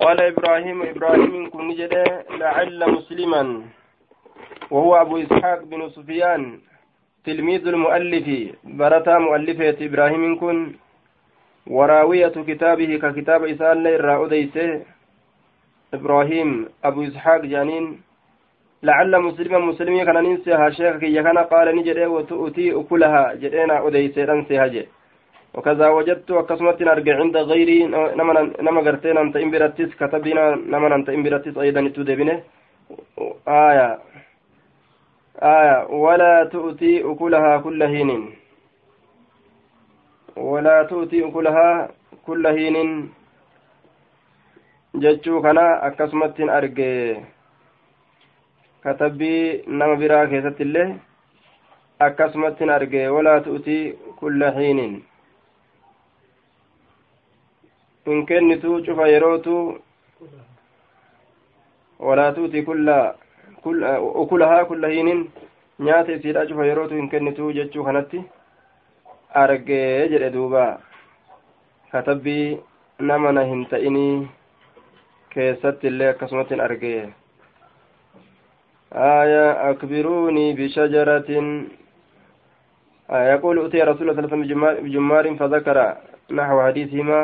قال إبراهيم إبراهيم كن جده لعل مسلما. وهو أبو إسحاق بن سفيان تلميذ المؤلف. برتا مؤلفة إبراهيم كن. وراوية كتابه ككتاب إسال إرى أديسه إبراهيم أبو إسحاق جانين. لعل مسلما مسلمي كان ننسيها شيخ كي كان قال نجري وتؤتي أكلها. جرينا أديسه رنسيها جي وكذا وجدت وكسمت أرجع عند غيري نما قرتين أنت إمبرتس كتبنا نما أنت إمبرتس أيضا تدبنه آية آية ولا تؤتي أكلها كل حين. ولا تؤتي أكلها كل حين. jechuu kana akkasumattiin arge katabbii nama biraa keessatti illee akkasumattiin arge walaa tu'tii kulla hin kennitu cufa yerootu walaa tuuti ukulahaa kulla hiinin nyaata isiidha cufa yerootu hin kennitu jechuu kanatti argee jedhe duuba katabbii nama na hin ta'inii keessatti illee akkasumattiin argee آية أكبروني بشجرة يقول أتي رسول الله صلى الله عليه وسلم بجمار فذكر نحو حديثهما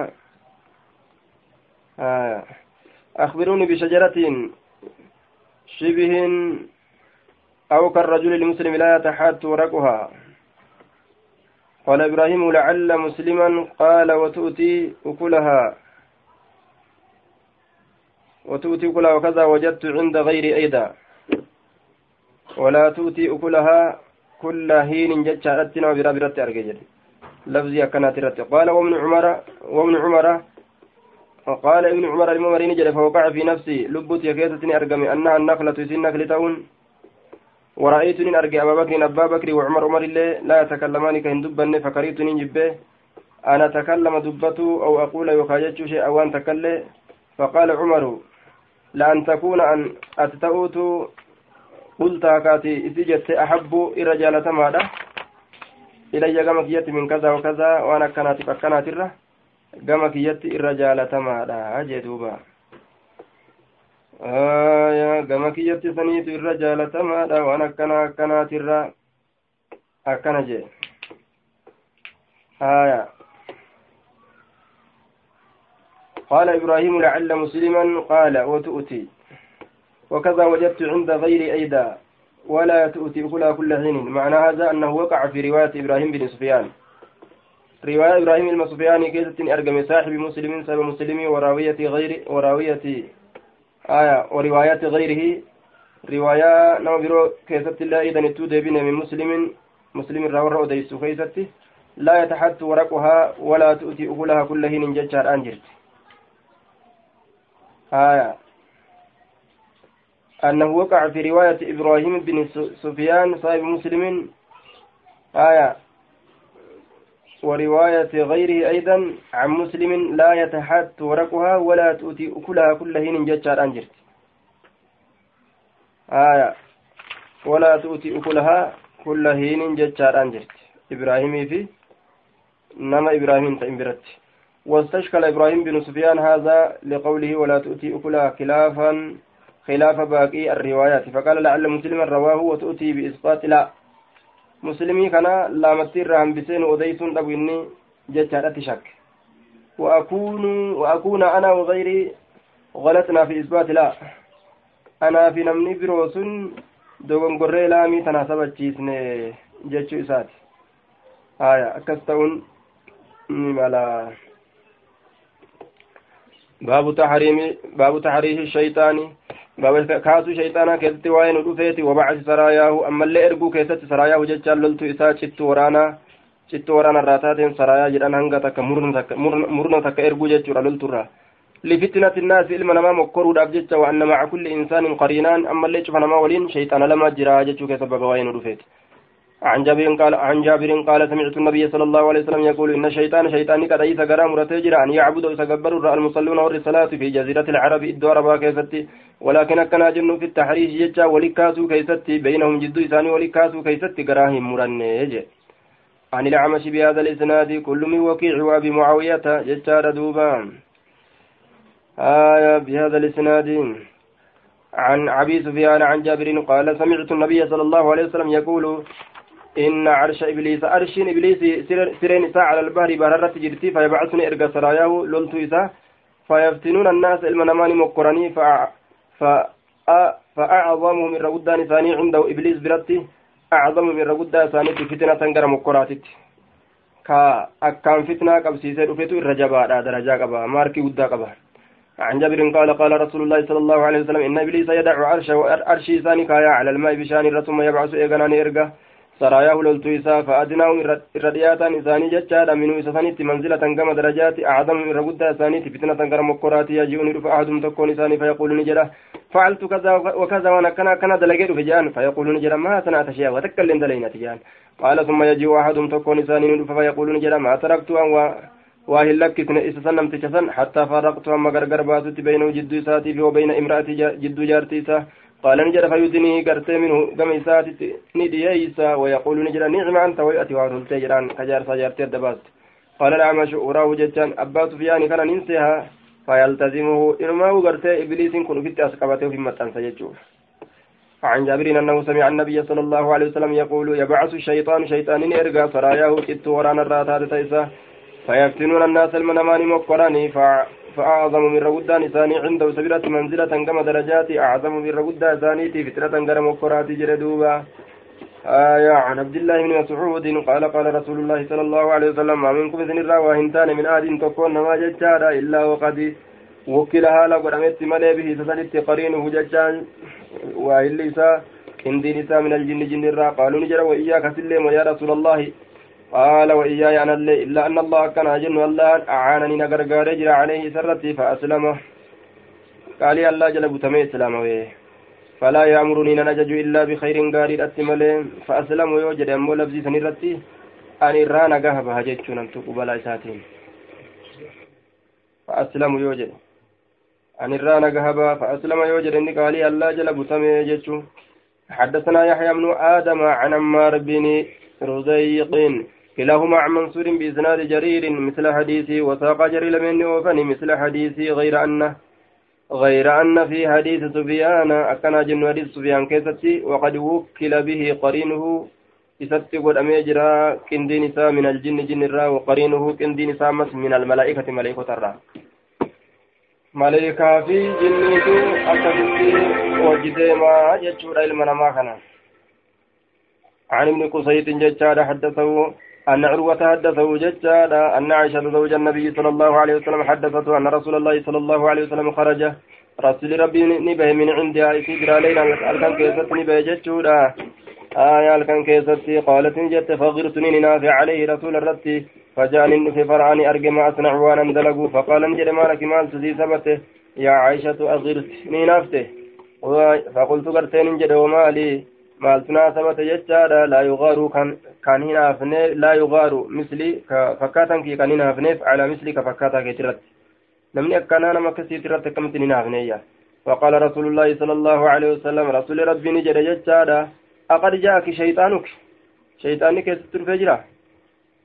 آه. أخبروني بشجرة شبه أو كالرجل المسلم لا يتحات ورقها. قال إبراهيم لعل مسلما قال وتؤتي أكلها. وتؤتي أكلها وكذا وجدت عند غير أيضا. ولا تؤتي أكلها كل حين جتشارتنا وبرابرة أرجل لفظي أكنات قال ومن عمر ومن عمر فقال ابن عمر الممرين جل فوقع في نفسي لبت يكيستني أرقمي أنها النخلة سن نخل تون ورأيتني أرقي أبا بكر أبا بكر وعمر عمر الله لا يتكلمان دبني فكريتني جبه. أنا أتكلم دبته أو أقول يخاجت شيئا وأن تكلم. فقال عمر لأن تكون أن أتتأوت قلت كاتي إسجت أحب إلى جالة ماذا؟ إلي كما من كذا وكذا وأنا كانت فكانت الره gama kiyyatti irra jaalatamaadha jee duuba gama kiyyatti saniitu irra jaalatamaadha waan akkana akkanaatirra akkana jee aya قال إبراهيم لعل مسلما قال وتؤتي وكذا وجدت عند غير أيدا ولا تؤتي أكلها كل حين معنى هذا أنه وقع في رواية إبراهيم بن سفيان رواية إبراهيم المصفياني كيست أرقم صاحب مسلم سبب مسلم وراوية غير وراوية آية وروايات غيره. رواية نما برو كيست الله إذا نتود بنا من مسلم مسلم راور أديس كيست. لا يتحت ورقها ولا تؤتي أكلها كل حين ججار أنجرت آية. أنه وقع في رواية إبراهيم بن سفيان صاحب مسلم. آية. ورواية غيره أيضا عن مسلم لا يتحت ورقها ولا تؤتي أكلها كل حين جتشار أنجرت. آية. ولا تؤتي أكلها كل حين جتشار أنجرت. إبراهيم في نما إبراهيم تنبرت واستشكل إبراهيم بن سفيان هذا لقوله ولا تؤتي أكلها خلافا خلاف باقي الروايات. فقال لعل مسلما رواه وتؤتي بإسقاط لا. Muslimii kana laamatti irraa hambiseen odeysuun dhabu inni jechaadhatti shak وأكون أنا وغيري غلطنا في إثبات لا أنا في نمني بروسن دوغن قرى لامي تناسب تشيسن جتشو إسات آية أكستون مالا باب تحريم باب تحريم الشيطان كاسو شيطانا كيستي وين ودفيتي وبعث سراياه أما اللي إرقو كيستي سراياه جتشان لولتو إسا شتو ورانا شتو ورانا راتاتين سرايا جدان هنگا تكا مرنا تكا إرقو جتشورا لولتو را لفتنة الناس إلما نما مكرو داب جتشا وأن مع كل إنسان قرينان أما اللي شوف نما ولين شيطان لما جرا جتشو كيسبب وين ودفيتي عن جابر قال عن جابر قال سمعت النبي صلى الله عليه وسلم يقول إن الشيطان شيطاني قد أيس غرا مرتجر ان يعبد ويتكبر المصلون والصلاة في جزيرة العرب الدور با كيستي. ولكن كان جن في التحريش جتا ولكاسو كيستي. بينهم جد إساني ولكاسو كيستي غراهم مرنج عن الأعمش بهذا الإسناد كل من وكيع وأبي معاوية جتا دوبان آية بهذا الإسناد. عن أبي سفيان عن جابر قال سمعت النبي صلى الله عليه وسلم يقول إن عرش إبليس عرش إبليس سرين إساء على البحر بهررت جرتي فيبعثني إرقى سراياه لولت إساء. فيفتنون الناس المنمان مكرني فأعظمهم من رغدان ثاني عنده إبليس برتي. أعظم من رغدان ثاني فتنة غير مكراتي ka akkaan fitnaa qabsiisee dhufetu irra jabaadha darajaa qaba maarkii guddaa qaba عن جابر قال قال رسول الله صلى الله عليه وسلم إن إبليس يدع عرشه وأرشي ثاني كايا على الماء بشان ثم يبعث إيغانان إرقا سراياه لولتو إسا فأدناهم إردياتا إساني جتشادا منه إسانيت منزلة كما درجات أعظم من رقودة إسانيت فتنة كرم مقراتي يجيون رفع أحدهم تكون إساني فيقول نجرة فعلت كذا وكذا وأنا كان كان دلقيت في جان فيقول نجرة ما صنعت شيئا وتكلم دلينا تجان قال ثم يجي أحدهم تكون إساني فيقول نجرة ما تركت أن واهل لك إسسنم تشسن حتى فرقت أما غرغر باتت بينه جد إساتي وبين امرأتي جد جارتي قال نجد فيدني قرتي منه قم إساتي ندييسا ويقول نجد نعم أنت ويأتي وعرل تجران كجار سجارتي الدباس قال الأعمش أراه جتان أبا سفيان كان ننسيها فيلتزمه إنما قرتي إبليس كن في أسقبته في متان سيجوف عن جابر أنه سمع النبي صلى الله عليه وسلم يقول يبعث الشيطان شيطان إرقى سراياه كت ورانا الراتات تيسا. فيفتنون الناس المنمان مقراني فأعظم من رغدان ثاني عنده سبيلة منزلة كما درجات أعظم من رغدة ثاني فتنة كرم وقرات جردوبا آية عن عبد الله بن مسعود قال قال رسول الله صلى الله عليه وسلم ما منكم إذن الراواهنتان من آد تكون ما ججارا إلا وقد وكلها لقرمت ملي به سسلت قرينه ججان. وإلا إسا كندين إسا من الجن جن الرا قالوا نجر وإياك سلم يا رسول الله قال وإياي أنا اللي إلا أن الله كان جن الله أعانني نغرغار جرى عليه سرتي فأسلمه. قال يا الله جل بتمي إسلامه. فلا يأمرني نجج إلا بخير غاري أتمل فأسلم يوجد أمو لبزي سنرتي. أن إرانا قهب هجتش نمتو قبلا إساتين. فأسلم يوجد. أن إرانا قهب فأسلم يوجد. إني قال يا الله جل بتمي جتشو حدثنا يحيى بن آدم عن عمار بن رزيق. كلاهما عن منصور بإسناد جرير مثل حديثي وساق جرير من وفني مثل حديثي غير أنه غير أن في حديث سفيان أكن جن حديث سفيان كيستي وقد وكل به قرينه إساتي قد أميجرا كندين من الجن جن الرا وقرينه كندين إسا من الملائكة ملائكة الرا ملائكة في جنيتو أكدتي وجدما يجور علم نما عن ابن قصيد ججار حدثه أن عروة حدثه ججال أن عائشة زوج النبي صلى الله عليه وسلم حدثته أن رسول الله صلى الله عليه وسلم خرج. رسول ربي نبه من عندها إسجرا ليلا ألكن كيست نبه ججولا آية ألكن كيست قالت جت فغرتني نافع عليه رسول الرتي فجاني في فرعاني أرجع ما أصنع وأنا اندلقوا فقال انجل مالك مال تزي سبته يا عائشة أغرتني نافته. فقلت قرتين انجل ومالي. Kan hin hafne laa yugaaru misli ka fakkaatan kii kan hin hafneef calaa misli ka fakkaataa keeti irratti namni akkanaa nama akkasiiti irratti akkamitti hin hafneeyya فقال رسول الله صلى الله عليه وسلم رسول ربي نجد جتشادا أقد جاءك شيطانك شيطانك يستر فجرة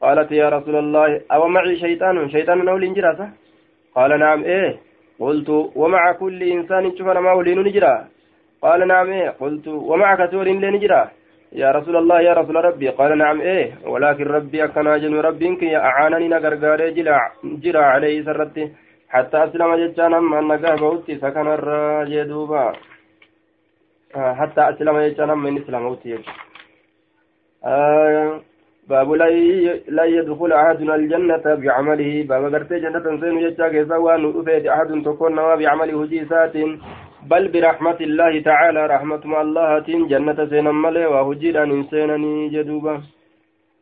قالت يا رسول الله أو معي شيطان شيطان نول جراسة قال نعم إيه قلت ومع كل إنسان شوف أنا ما ولين نجرا قال نعم إيه قلت ومعك سور لنجرا يا رسول الله يا رسول ربي. قال نعم إيه ولكن ربي أكنا جن ربي إنك أعانني نقرقار جرا عليه سرتي. حتى أسلم جتانا من نقاه بوتي سكن الراجدوبا حتى أسلم جتانا من إسلام بوتي آه باب لا يدخل أحدنا الجنة بعمله. باب قرتي جنة سين جتا كيسا وان أحد تكون بعمله جيسات. بل برحمة الله تعالى رحمة الله تين جنة سينا ملي وهجيرا إنسانني جدوبا.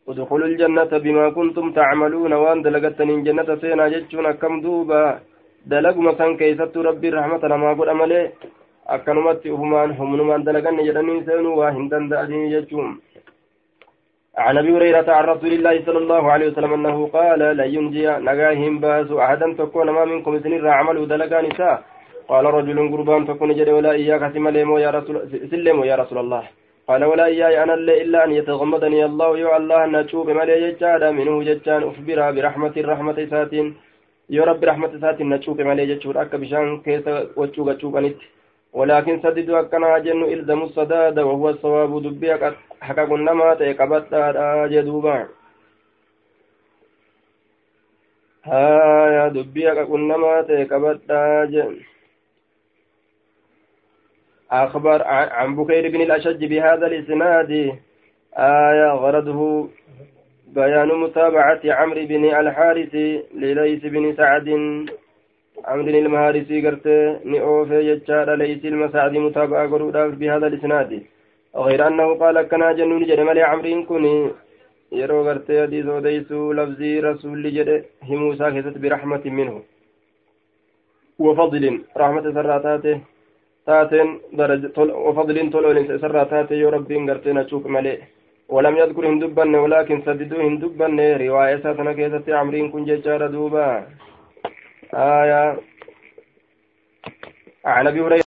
ادخلوا الجنة بما كنتم تعملون وان دلقتني جنة سينا جتشون كم دوبا. دلق مسان كيست ربي رحمة لما قل أملي. أكنمت همان هم نمان دلقني جدني سينو وهندن دأدني جتشون. عن أبي هريرة عن رسول الله صلى الله عليه وسلم أنه قال لا ينجي نجاهم باس أحدا تكون ما منكم سنر عمل دلقا نساء قال رجل قربان فكن جري ولا إياك سمليمو يا رسول سلمو يا رسول الله. قال ولا إياي أنا إلا أن يتغمدني الله يو الله أن أشوف ملي ججادا منه ججان أخبرها برحمة الرحمة ساتين. yoo rabbi rahmata isaatiin na cuuqe malee jechuudha akka bishaan keessa wacuuga cuuqanitti ولكن سددوا أكنا جن إلزموا السداد وهو الصواب دبي حقا قلنا ما تيقبت جدوبا. ها يا دبي حقا قلنا ما تيقبت جن أخبر عن بكير بن الأشج بهذا الإسناد. آية غرضه بيان متابعة عمرو بن الحارث لليث بن سعد. عمرو المهارسي قرت نئوفي يجار ليث المسعد متابعة قروداف بهذا الإسناد. غير أنه قال كنا جنون جرمال عمرو كوني. yeroo gartee hadiis odeysuu lafzii rasuulli jedhe himuu isaa keessatti birahmatin minhu wafadlin rahmata taateen wafadlin toloolin isarraa taate yoo rabbiin gartee nachuuf malee ولم يذكر هندبن ولكن سددوا هندبن رواية ساتنا كيست عمرين كن ججار دوبا آية عن أبي هريرة